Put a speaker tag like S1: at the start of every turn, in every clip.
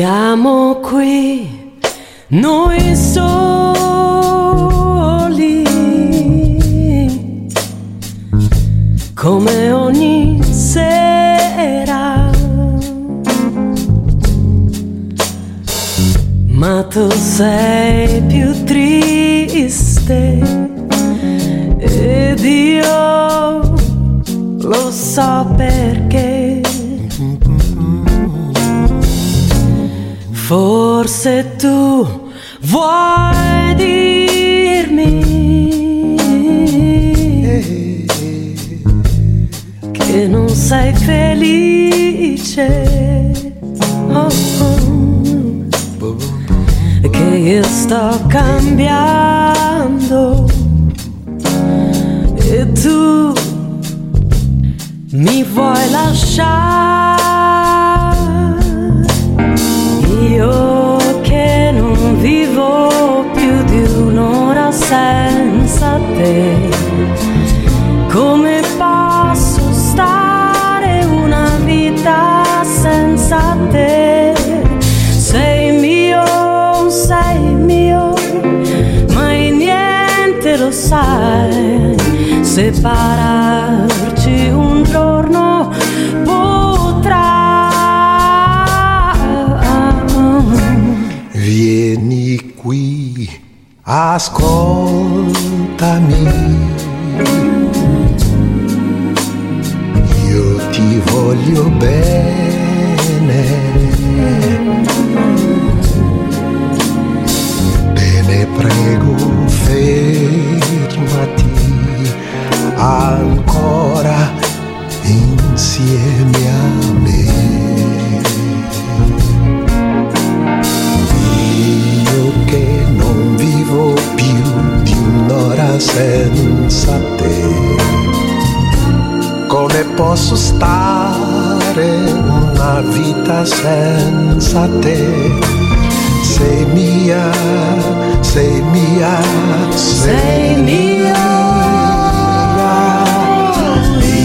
S1: Siamo qui, noi soli, come ogni sera. Ma tu sei più triste ed io lo so perché. Forse tu vuoi dirmi che non sei felice. Oh, oh. Che io sto cambiando e tu mi vuoi lasciare. Io che non vivo più di un'ora senza te, come posso stare una vita senza te? Sei mio, sei mio, mai niente lo sai, separarci un
S2: ascoltami. Io ti voglio bene. Bene, prego, fermati ancora senza te? Sei mia, sei mia, sei mia.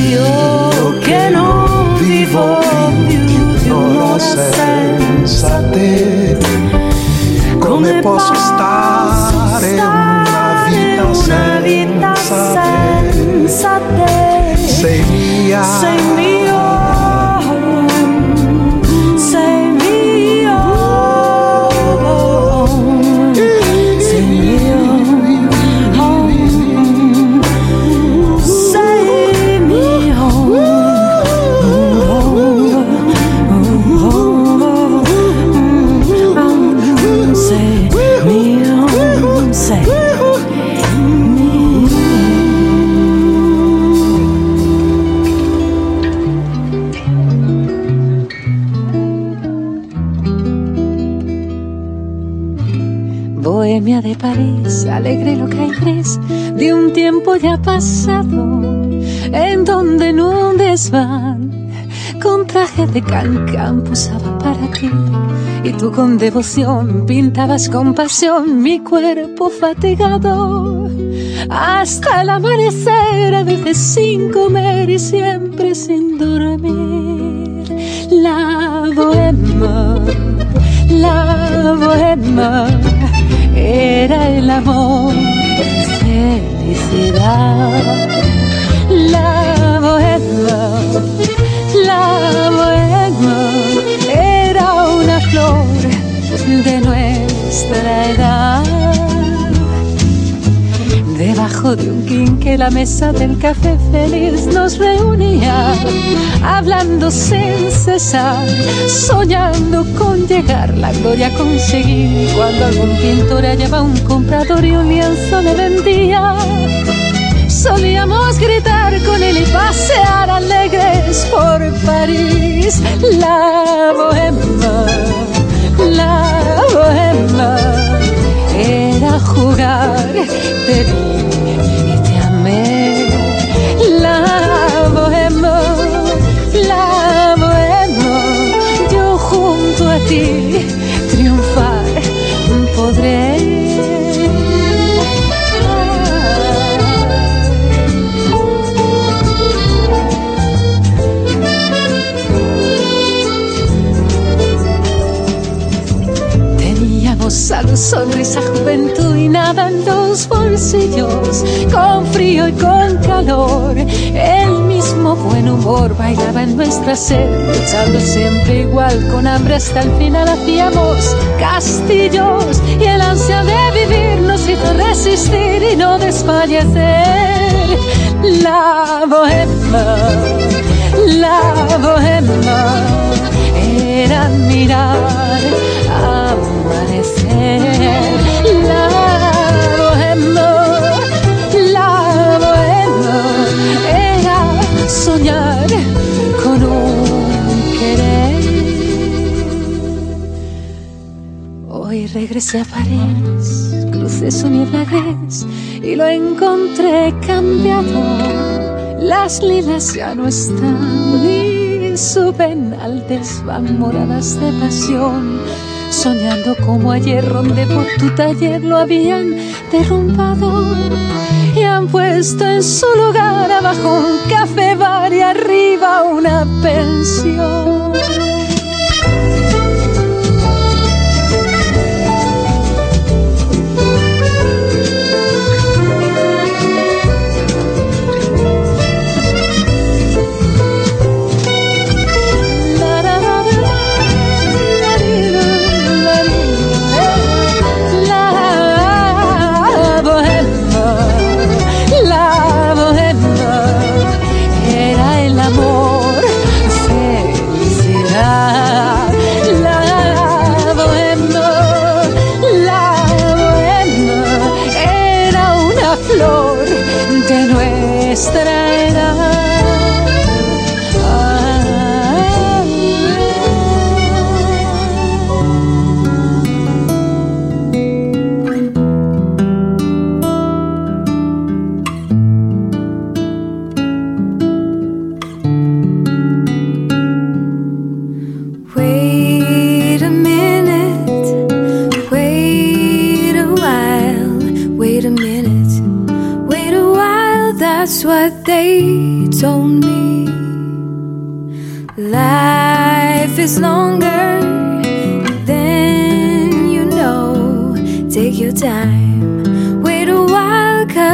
S1: Io che non vivo più di un'ora
S2: senza te. Come posso stare
S3: tiempo ya pasado, en donde en un desván con traje de cancán posaba para ti y tú con devoción pintabas con pasión mi cuerpo fatigado hasta el amanecer, a veces sin comer y siempre sin dormir. La bohemia, la bohemia era el amor, felicidad. La bohemia, la bohemia era una flor de nuestra edad. Debajo de un quinque la mesa del café feliz nos reunía, hablando sin cesar, soñando con llegar la gloria a conseguir. Cuando algún pintor hallaba un comprador y un lienzo le vendía, solíamos gritar con él y pasear alegres por París. La bohemia, la bohemia era jugar, te salud, sonrisa, juventud y nada en los bolsillos. Con frío y con calor, el mismo buen humor bailaba en nuestra sed, luchando siempre igual con hambre hasta el final hacíamos castillos y el ansia de vivir nos hizo resistir y no desfallecer. La bohemia, la bohemia era mirar amanecer. La bohemia, la bohemia era soñar con un querer. Hoy regresé a París, crucé su niebla y lo encontré cambiado. Las lilas ya no están y suben al desván moradas de pasión. Soñando como ayer donde por tu taller lo habían derrumbado y han puesto en su lugar abajo un café bar y arriba una pensión.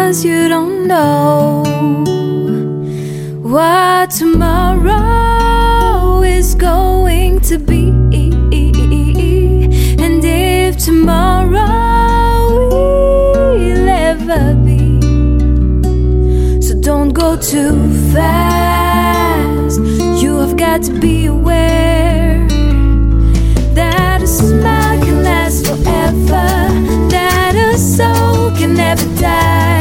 S4: Cause you don't know what tomorrow is going to be. And if tomorrow will ever be. So don't go too fast. You have got to be aware that a smile can last forever, that a soul can never die,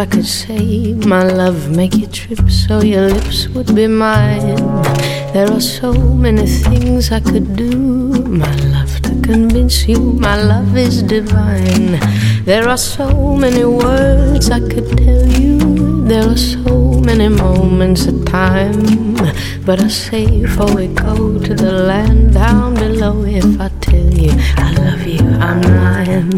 S5: I could say. My love, make you trip so your lips would be mine. There are so many things I could do, my love, to convince you my love is divine. There are so many words I could tell you. There are so many moments of time. But I say before we go to the land down below, if I tell you I love you, I'm lying.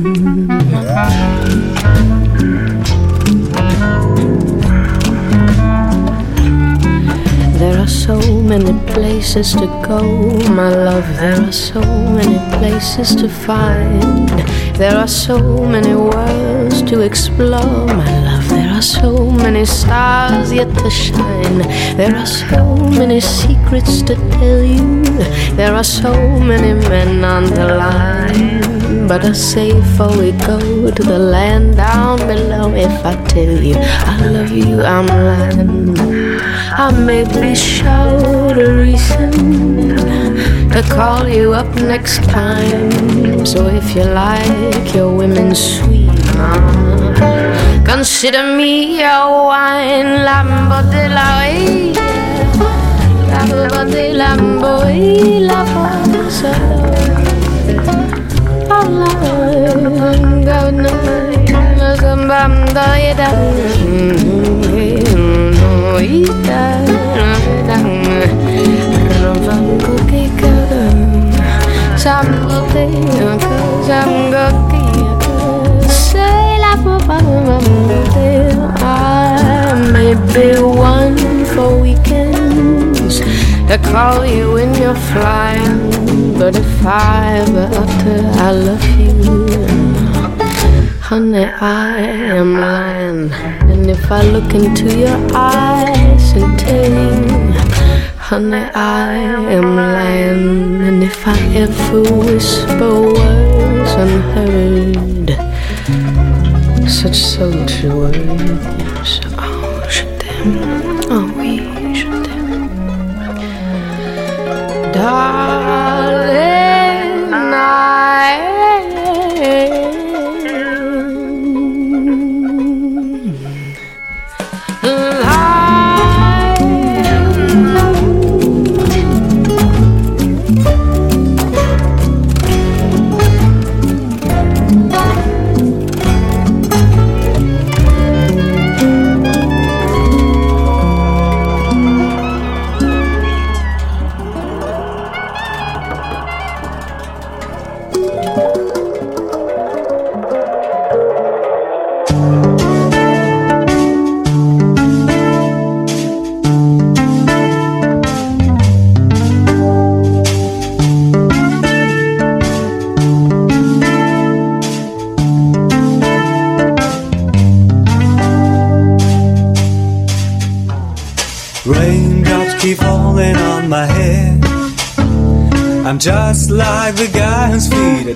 S5: Are so many places to go, my love. There are so many places to find. There are so many worlds to explore, my love. There are so many stars yet to shine. There are so many secrets to tell you. There are so many men on the line. But I say before we go to the land down below, if I tell you I love you, I'm lying. I may be short a reason to call you up next time. So if you like your women sweet, uh, consider me your wine, Lambo de la Lambo de Lambo, Lambo I may be one for weekends to call you when you're flying, but if I ever utter I love you. Honey, I am lying. And if I look into your eyes and tell you, honey, I am lying. And if I ever whisper words unheard, such sultry words, oh, je t'aime, oh oui, je t'aime.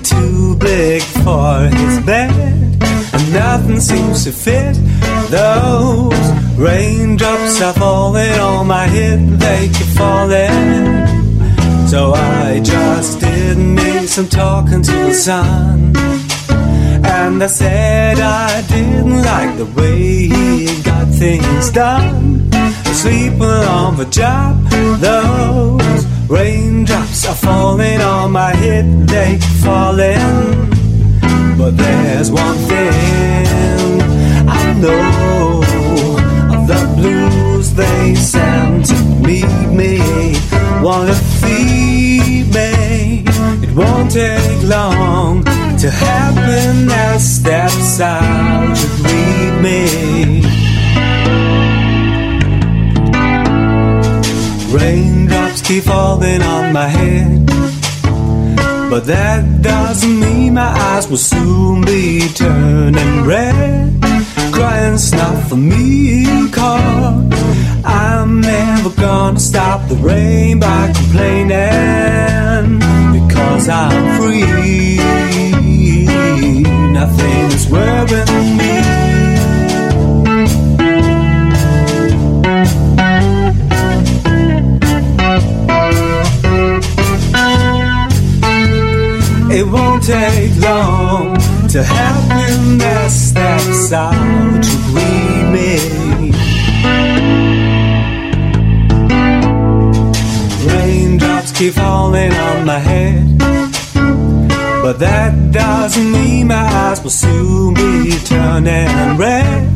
S6: Too big for his bed. And nothing seems to fit. Those raindrops are falling on my head, they keep falling. So I just did me some talking to the sun. And I said I didn't like the way he got things done. Sleeping on the job, those raindrops are falling on my head, they falling. But there's one thing I know of the blues they send to meet me want to feed me. It won't take long to happen. happiness steps out to greet me. Raindrops keep falling on my head. But that doesn't mean my eyes will soon be turning red. Crying's not for me, cause I'm never gonna stop the rain by complaining. Because I'm free, nothing is worrying me. Take long to help happiness steps
S7: walks out to greet me. Raindrops keep falling on my head. But that doesn't mean my eyes will soon be turning red.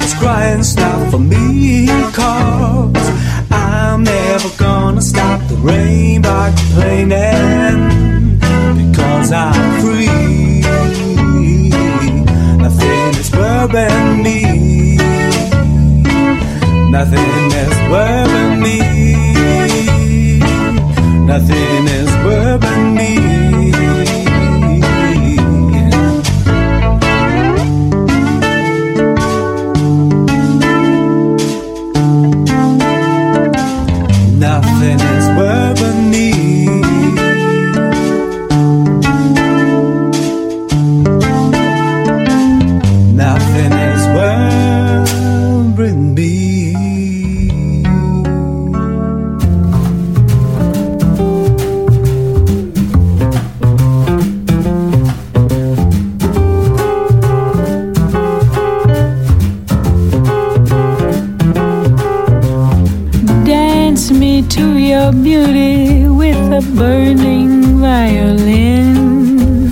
S7: It's crying stop for me, cause I'm never gonna stop the rain by complaining. Because I'm free. Nothing is worrying me. Nothing is worrying me. Nothing is worrying me.
S1: to your beauty
S7: with a burning violin.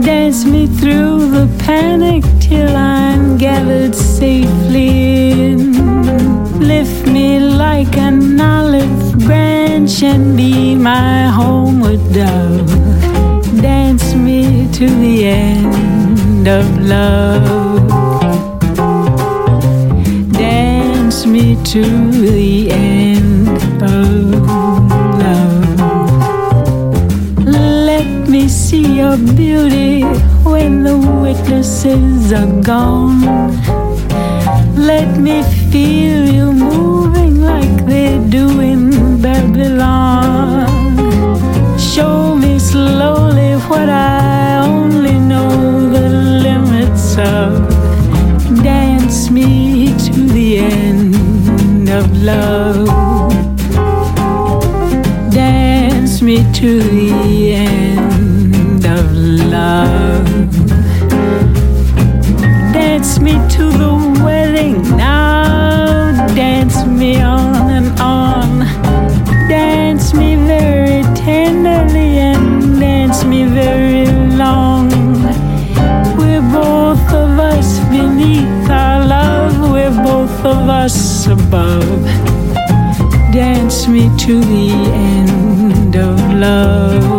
S7: Dance me through the panic till I'm gathered safely in. Lift me like an olive branch and be my homeward dove. Dance me to the end of love. Dance me to the end. beauty when the witnesses are gone. Let me feel you moving like they do in Babylon. Show me slowly what I only know the limits of. Dance me to the end of love. Dance me to to the end of love.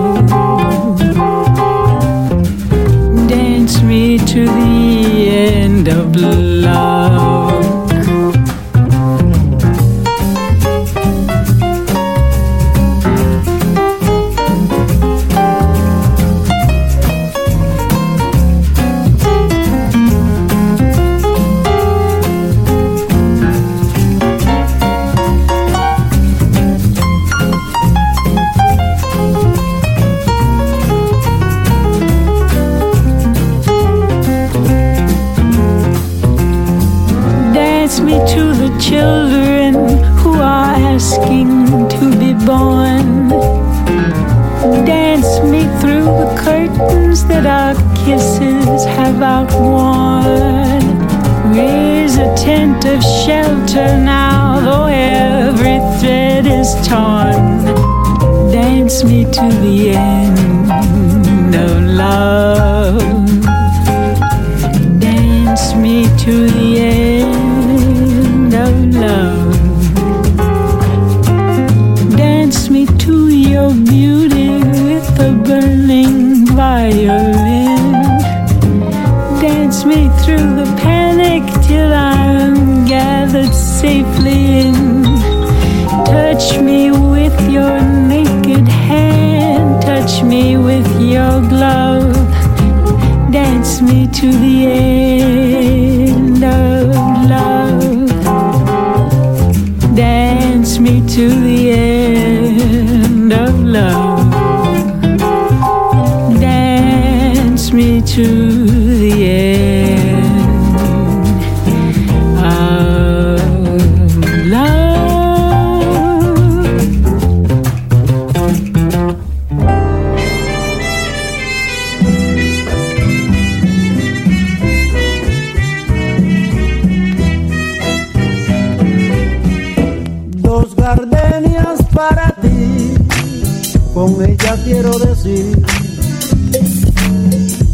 S7: to the end.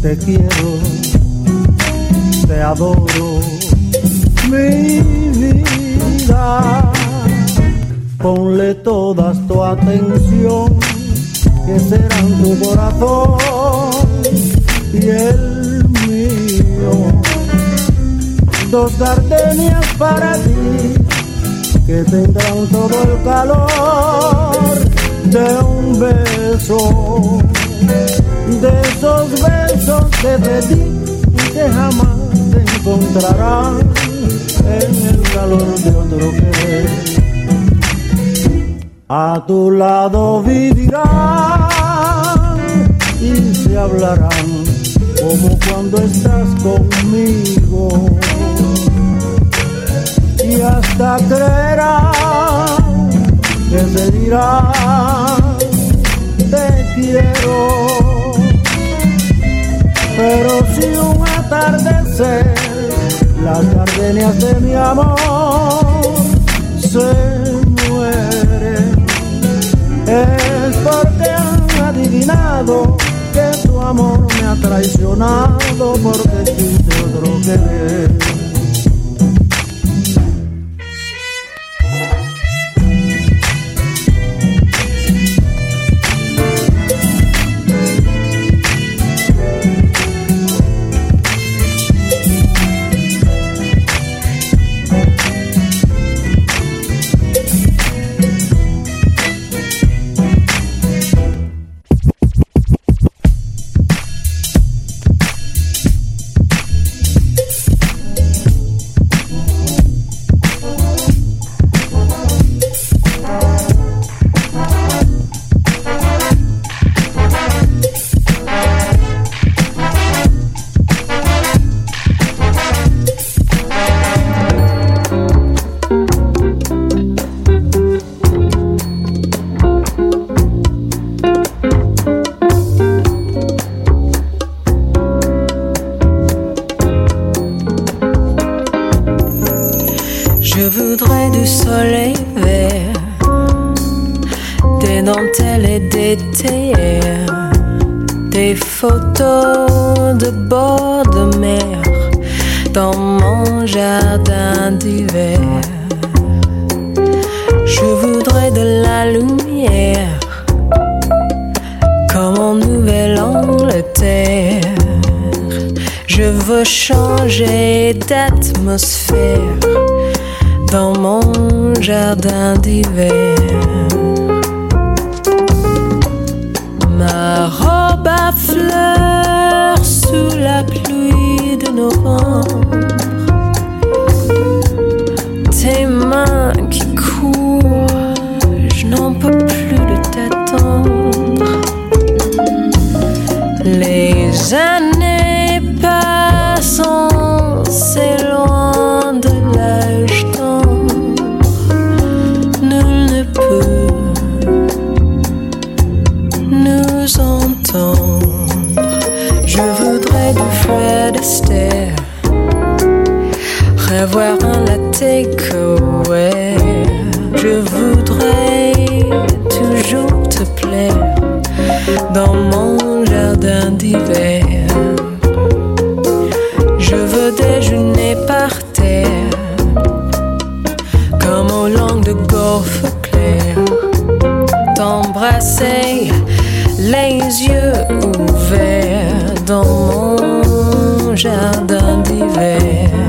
S1: Te quiero, te adoro, mi vida. Ponle toda tu atención, que serán tu corazón y el mío. Dos gardenias para ti, que tendrán todo el calor de un beso, de esos besos que te di y que jamás te encontrarán en el calor de otro querer. A tu lado vivirán y se hablarán como cuando estás conmigo. Y hasta creerán que se dirá te quiero. Pero si un atardecer las gardenias de mi amor se mueren, es porque han adivinado que tu amor me ha traicionado porque quise otro querer.
S8: passer les yeux ouverts dans mon jardin d'hiver.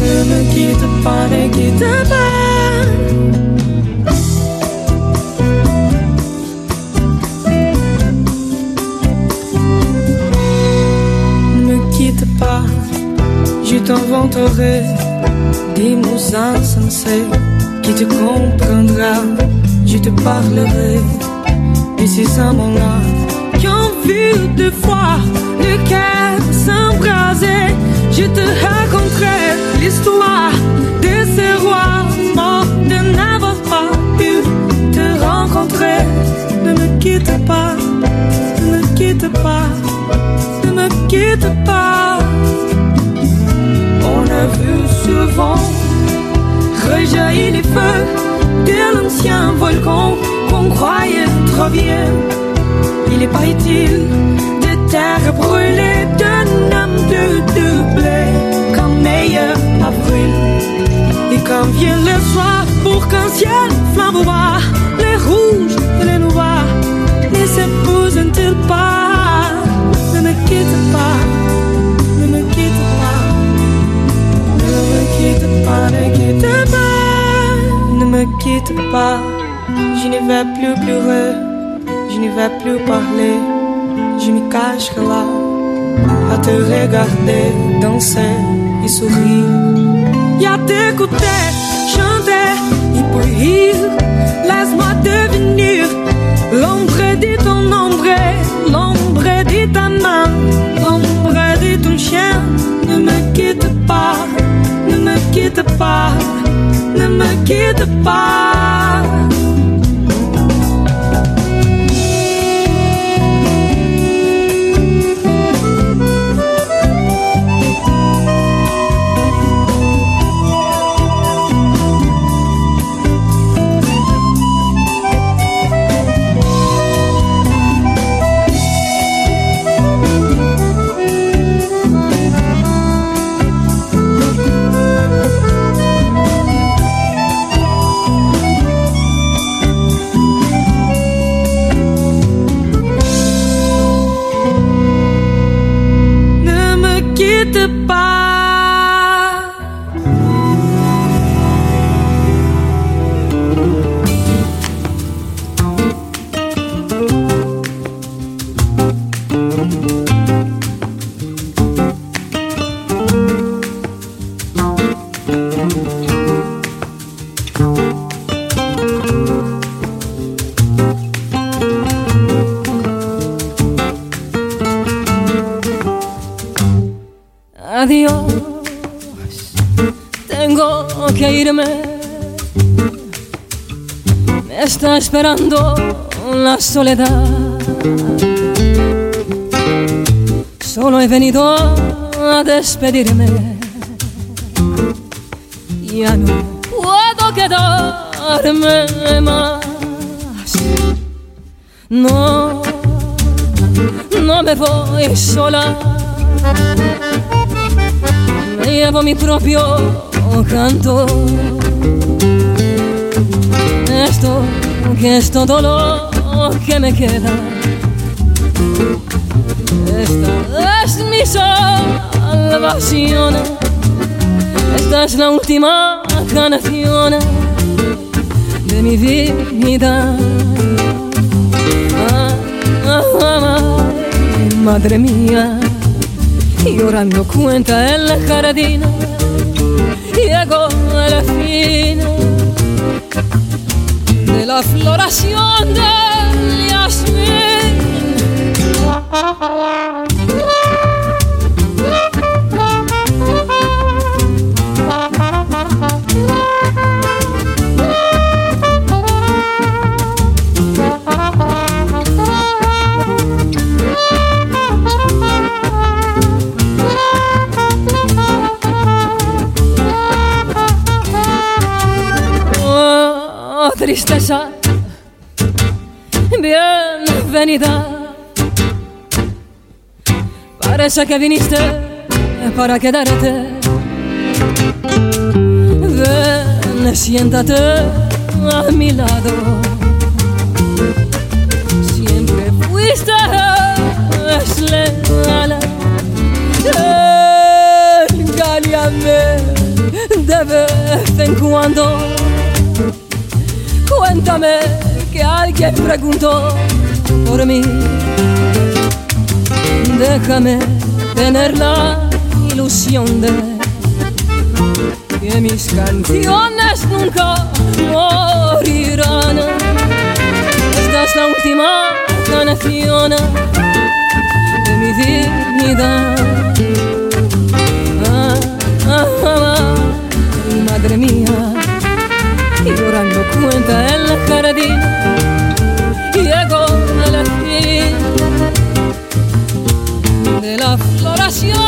S8: Ne me quitte pas, ne quitte pas. Ne quitte pas, je t'inventerai des mots insensés qui te comprendra. Je te parlerai de ces amants-là qui ont vu deux fois le cœur s'embraser. Je te raconterai l'histoire de ces rois morts de n'avoir pas pu te rencontrer. Ne me quitte pas, ne me quitte pas, ne me quitte pas. On a vu souvent rejaillir les feux de l'ancien volcan qu'on croyait trop vieux. Il est pas utile de terre brûlée d'un homme de quand avril. Et quand vient le soir pour qu'un ciel flamboie, les rouges et les noirs ne s'épousent-ils pas. Ne me quitte pas, ne me quitte pas, ne me quitte pas, ne quitte pas, ne me quitte pas, je ne vais plus pleurer je ne vais plus parler, je me cacherai là à te regarder, danser sourire. Et à t'écouter, chanter et puis rire. Laisse-moi devenir l'ombre de ton ombre, l'ombre de ta main, l'ombre de ton chien. Ne me quitte pas, ne me quitte pas, ne me quitte pas.
S9: Está esperando la soledad. Solo he venido a despedirme. Ya no puedo quedarme más. No, no me voy sola me llevo mi propio canto. Que es todo lo que me queda. Esta es mi salvación. Esta es la última canción de mi vida. Ah, ah, ah, madre mía llorando cuenta en la jardina llegó a la fina de la floración del yasmín. Tristeza, bienvenida. Parece que viniste para quedarte. Ven, siéntate a mi lado. Siempre fuiste leal. Engáñame de vez en cuando Cuéntame que alguien preguntó por mí. Déjame tener la ilusión de que mis canciones nunca morirán. Esta es la última canción de mi dignidad. Ah, ah, ah, madre mía y llorando cuenta en la jardín llegó a la fin de la floración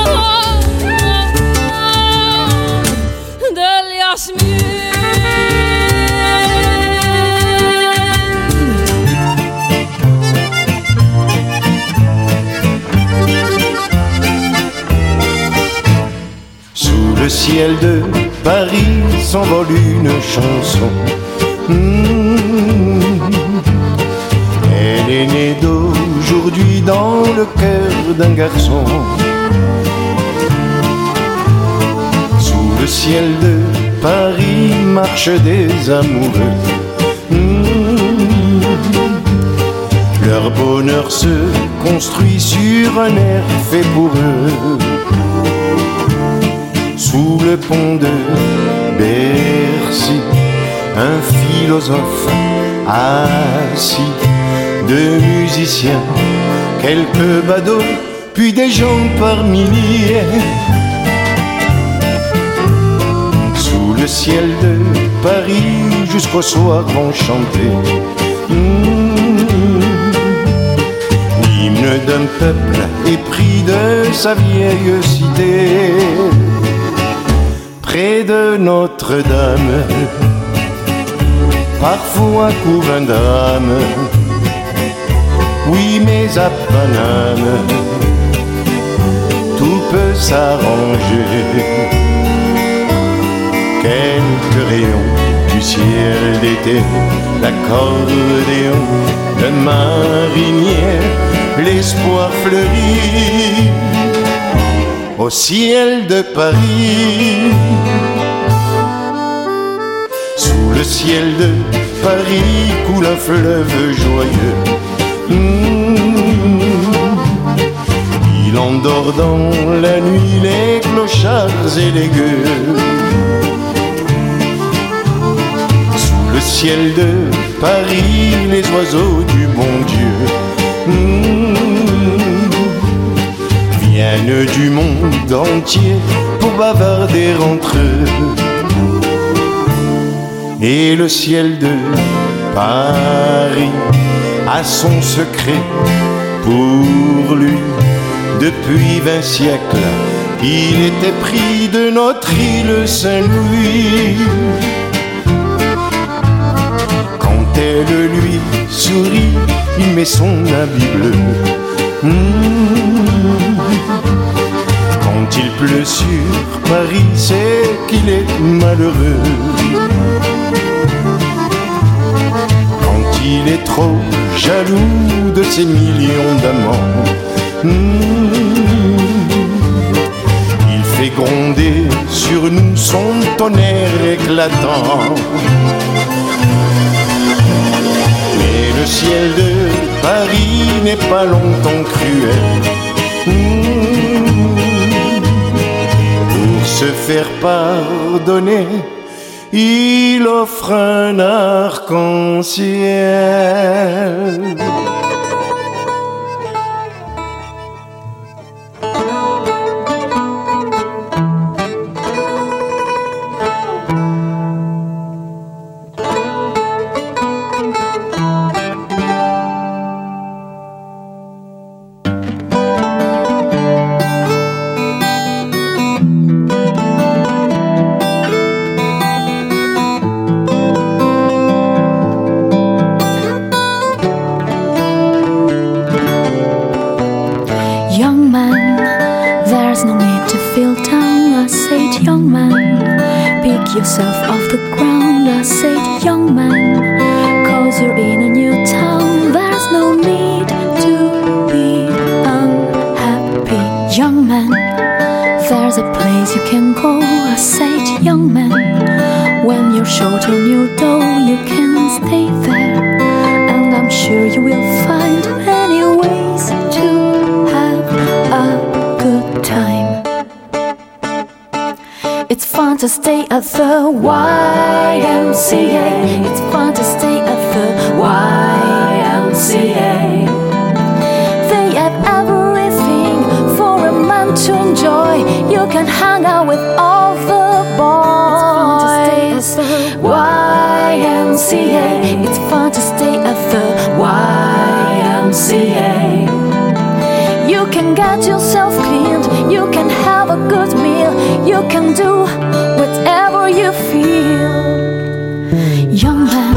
S9: del yasmín.
S10: Sous le ciel de Paris s'envole une chanson. Hmm. Elle est née d'aujourd'hui dans le cœur d'un garçon. Sous le ciel de Paris marchent des amoureux. Hmm. Leur bonheur se construit sur un air fait pour eux sous le pont de Bercy, un philosophe assis, deux musiciens, quelques badauds, puis des gens par milliers. Sous le ciel de Paris, jusqu'au soir vont chanter. Mmh. L'hymne d'un peuple épris de sa vieille cité près de Notre-Dame, parfois couvre un drame. Oui, mais à Paname, tout peut s'arranger. Quelques rayons du ciel d'été, l'accordéon, le marinier, l'espoir fleurit au ciel de Paris. Sous le ciel de Paris coule un fleuve joyeux. Mmh. Il endort dans la nuit les clochards et les gueux. Sous le ciel de Paris, les oiseaux du bon Dieu. Mmh du monde entier pour bavarder entre eux. Et le ciel de Paris a son secret pour lui. Depuis vingt siècles, il était pris de notre île Saint-Louis. Quand elle lui sourit, il met son habit bleu. Mmh. Quand il pleut sur Paris, c'est qu'il est malheureux. Quand il est trop jaloux de ses millions d'amants, hmm, il fait gronder sur nous son tonnerre éclatant. Mais le ciel de Paris n'est pas longtemps cruel. Hmm, faire pardonner, il offre un arc-en-ciel.
S4: fun to stay at the YMCA.
S11: It's fun to stay at the YMCA. They have everything for a man to enjoy. You can hang out with all the boys. The YMCA. It's fun to stay at the YMCA. You can get yourself cleaned, you can have a good meal, you can do you feel? Young man,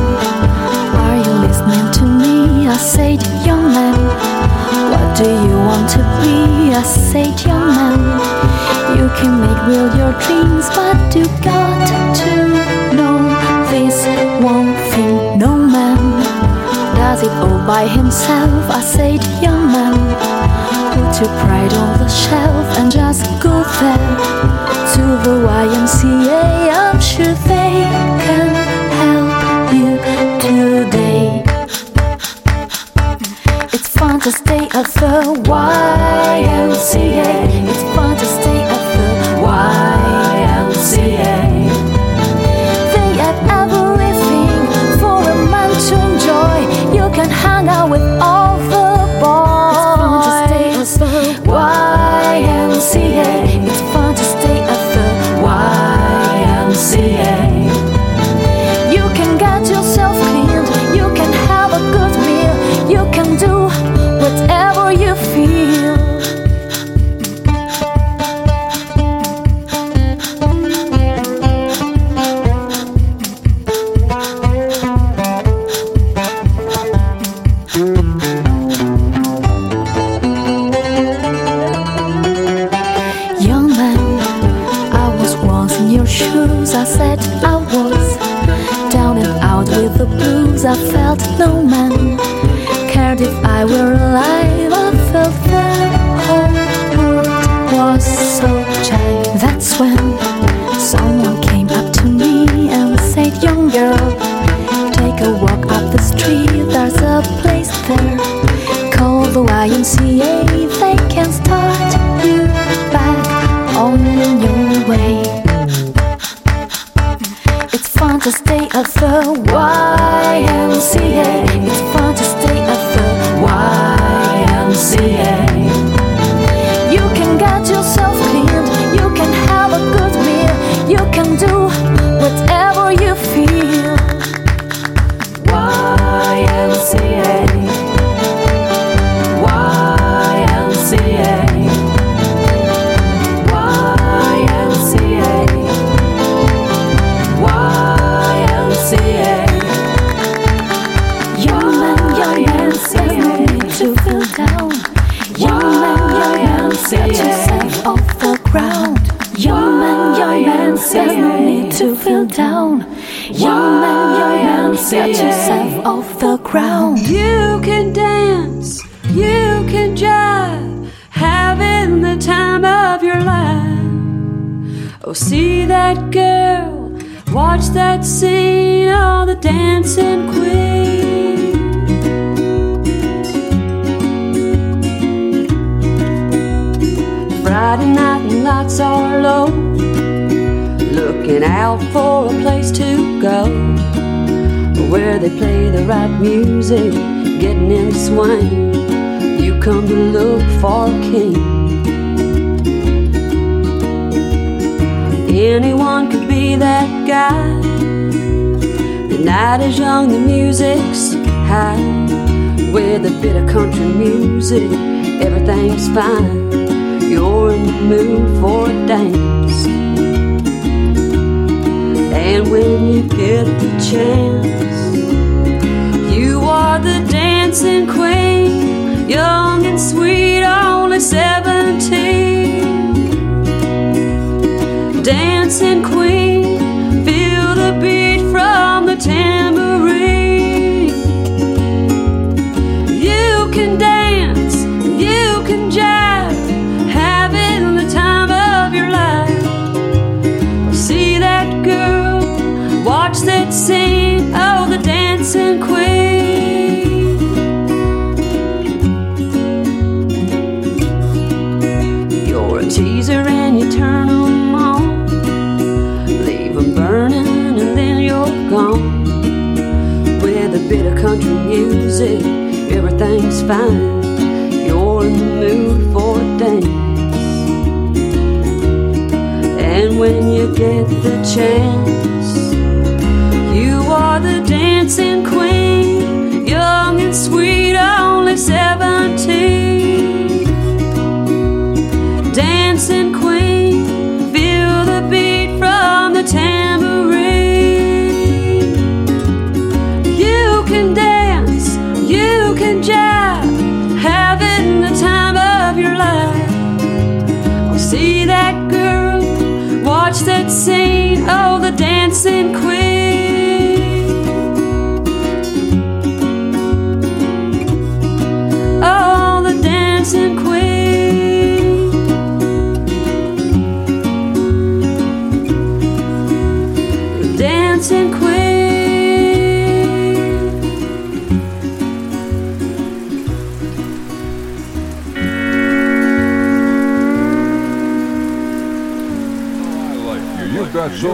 S11: are you listening to me? I said, young man, what do you want to be? I said, young man, you can make real your dreams, but you got to know this one thing. No man does it all by himself. I said, young man, put your pride on the shelf and just go there to the YMCA. I'm sure they can help you today. It's fun to stay at the YMCA. It's they play the right music, getting in the swing. You come to look for a king. Anyone could be that guy. The night is young, the music's high. With a bit of country music, everything's fine. You're in the mood for a dance. And when you get the chance, dancing queen, young and sweet, only 17. Dancing queen, country music, everything's fine. You're in the mood for a dance. And when you get the chance, you are the dancing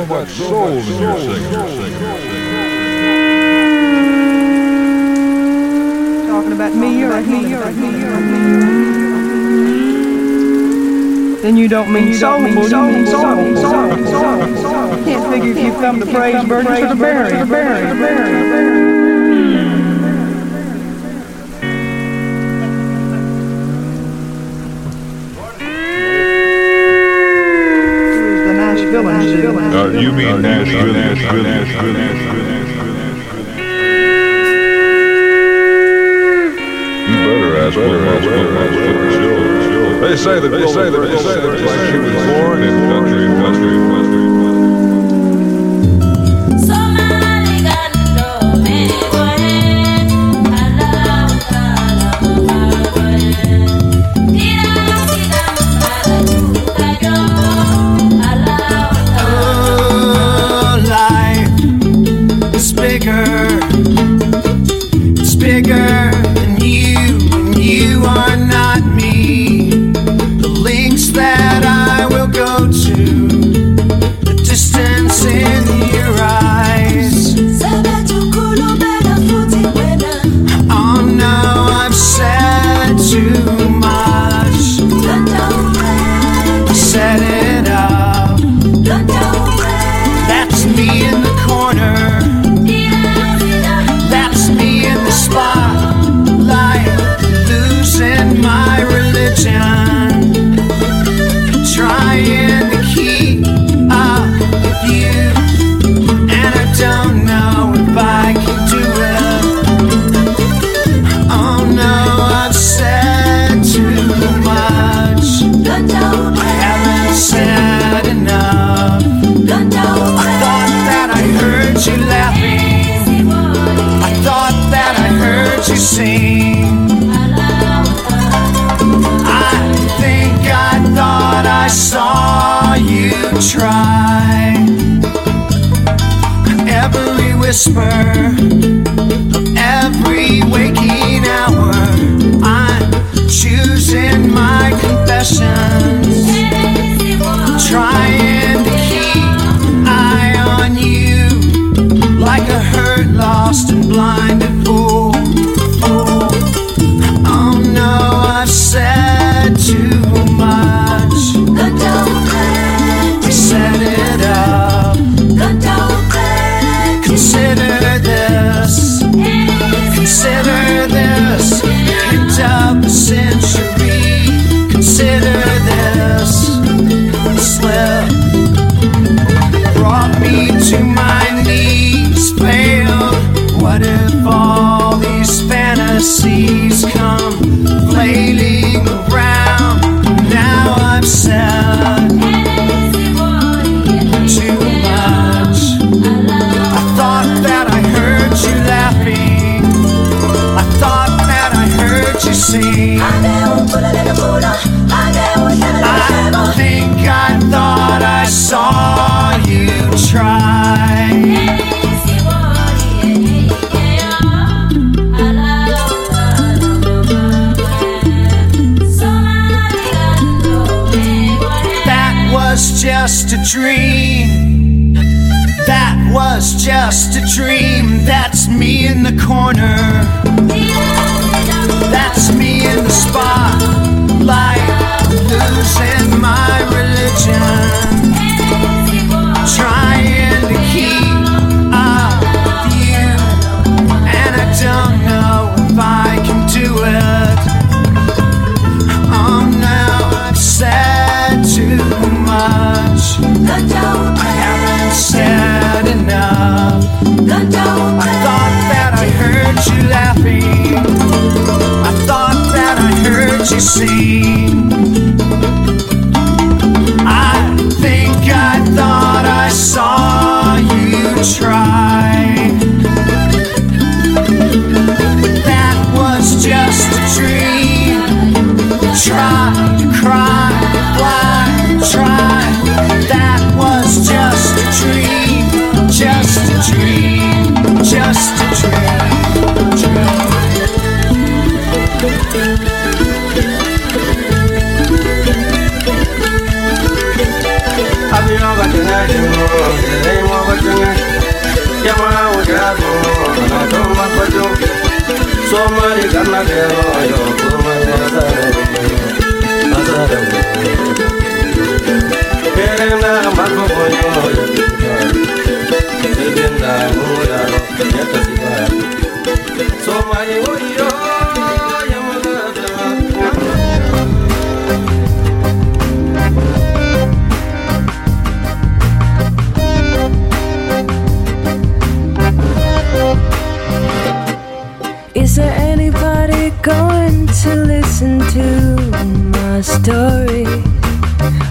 S12: much soul in your singing.
S13: Talking about me, you're me, you're me, you're me. Then you don't mean soul, you mean soul, soul, soul, soul. Can't figure if you've come to praise birds or to bury,
S12: you mean Nashville, Nashville, Nashville, Nashville. You better ask better ask better ask They say that they say that they say that like she was born in country and country and country.
S14: Me whisper dream. That was just a dream. That's me. see. Kama leo So my
S1: listen to my story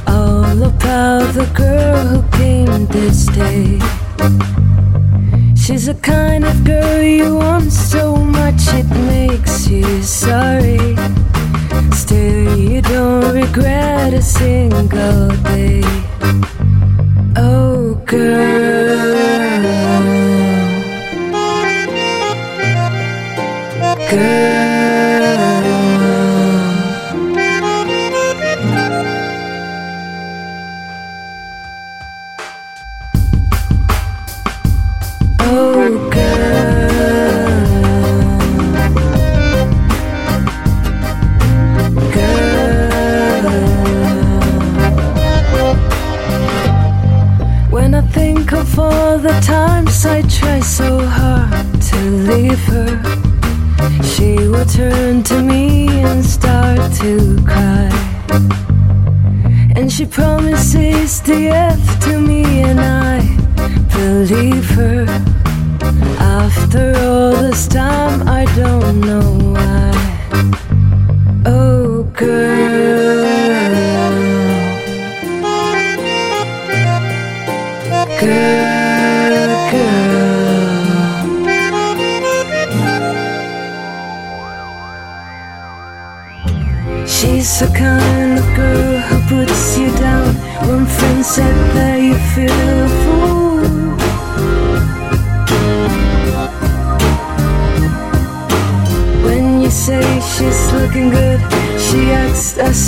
S1: all about the girl who came this day. She's the kind of girl you want so much it makes you sorry. Still, you don't regret a single day.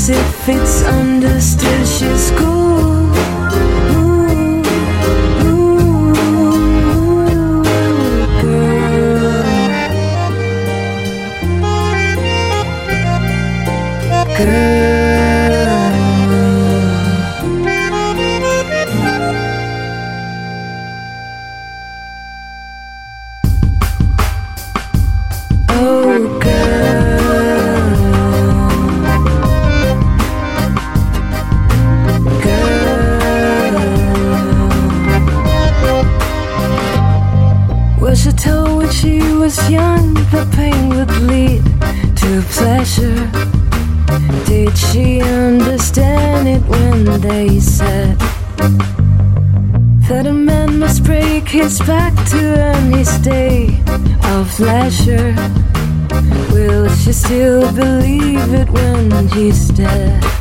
S1: if it's understood, she's cool. Girl. Still believe it when he's dead?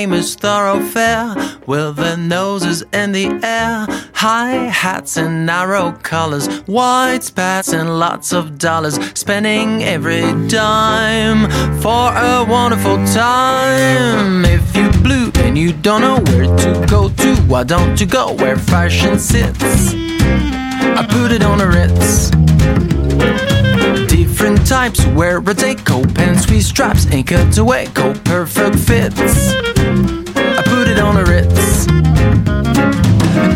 S6: Famous thoroughfare with their noses in the air, high hats and narrow collars, white spats and lots of dollars, spending every dime for a wonderful time. If you blue and you don't know where to go to, why don't you go where fashion sits? I put it on a Ritz. Different types wear a deco, pants with straps and cutaway coat, perfect fits. I put it on a Ritz.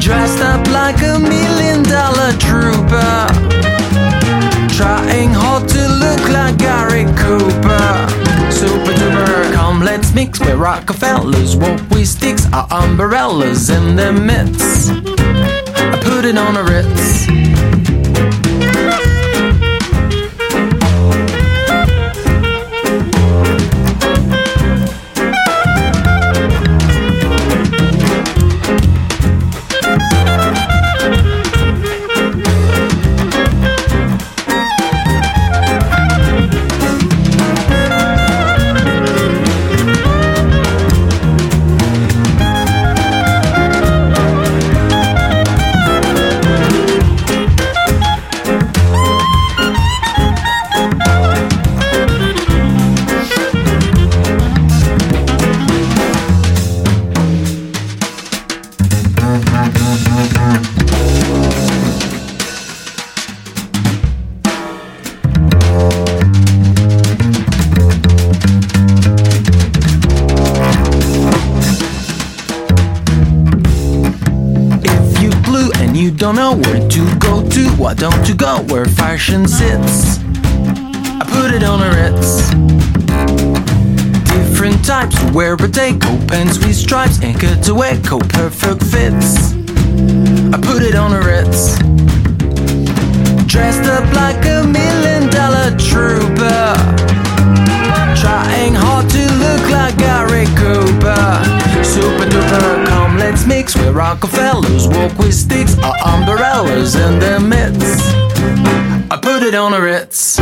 S6: Dressed up like a million dollar trooper. Trying hard to look like Gary Cooper. Super duper, come let's mix where Rockefellers walk with sticks, our umbrellas in their midst. I put it on a Ritz. Why don't you go where fashion sits? I put it on a Ritz. Different types wear a deco, pants with stripes and cutaway coat, perfect fits. I put it on a Ritz. Dressed up like a million dollar trooper. Let's where Rockefellers walk with sticks, our umbrellas in their midst. I put it on a Ritz.